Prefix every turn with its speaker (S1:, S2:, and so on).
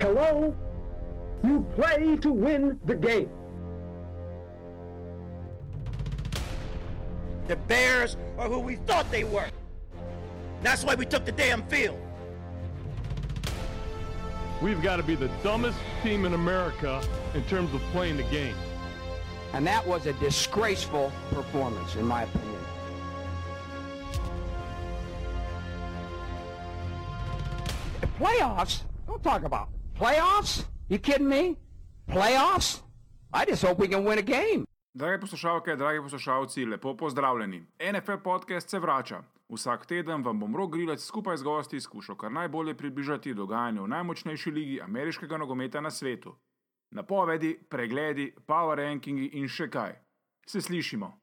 S1: Hello? You play to win the game.
S2: The Bears are who we thought they were. That's why we took the damn field.
S3: We've got to be the dumbest team in America in terms of playing the game.
S4: And that was a disgraceful performance, in my opinion. Playoffs? Don't talk about playoffs. You kidding me? Playoffs? I just hope we can win a game.
S5: Drage poslušalke, dragi poslušalci, lepo pozdravljeni. NFL podcast se vrača. Vsak teden vam bom rok grilec skupaj z gosti skušal kar najbolje približati dogajanje v najmočnejši ligi ameriškega nogometa na svetu. Napovedi, pregledi, power rankingi in še kaj. Se slišimo.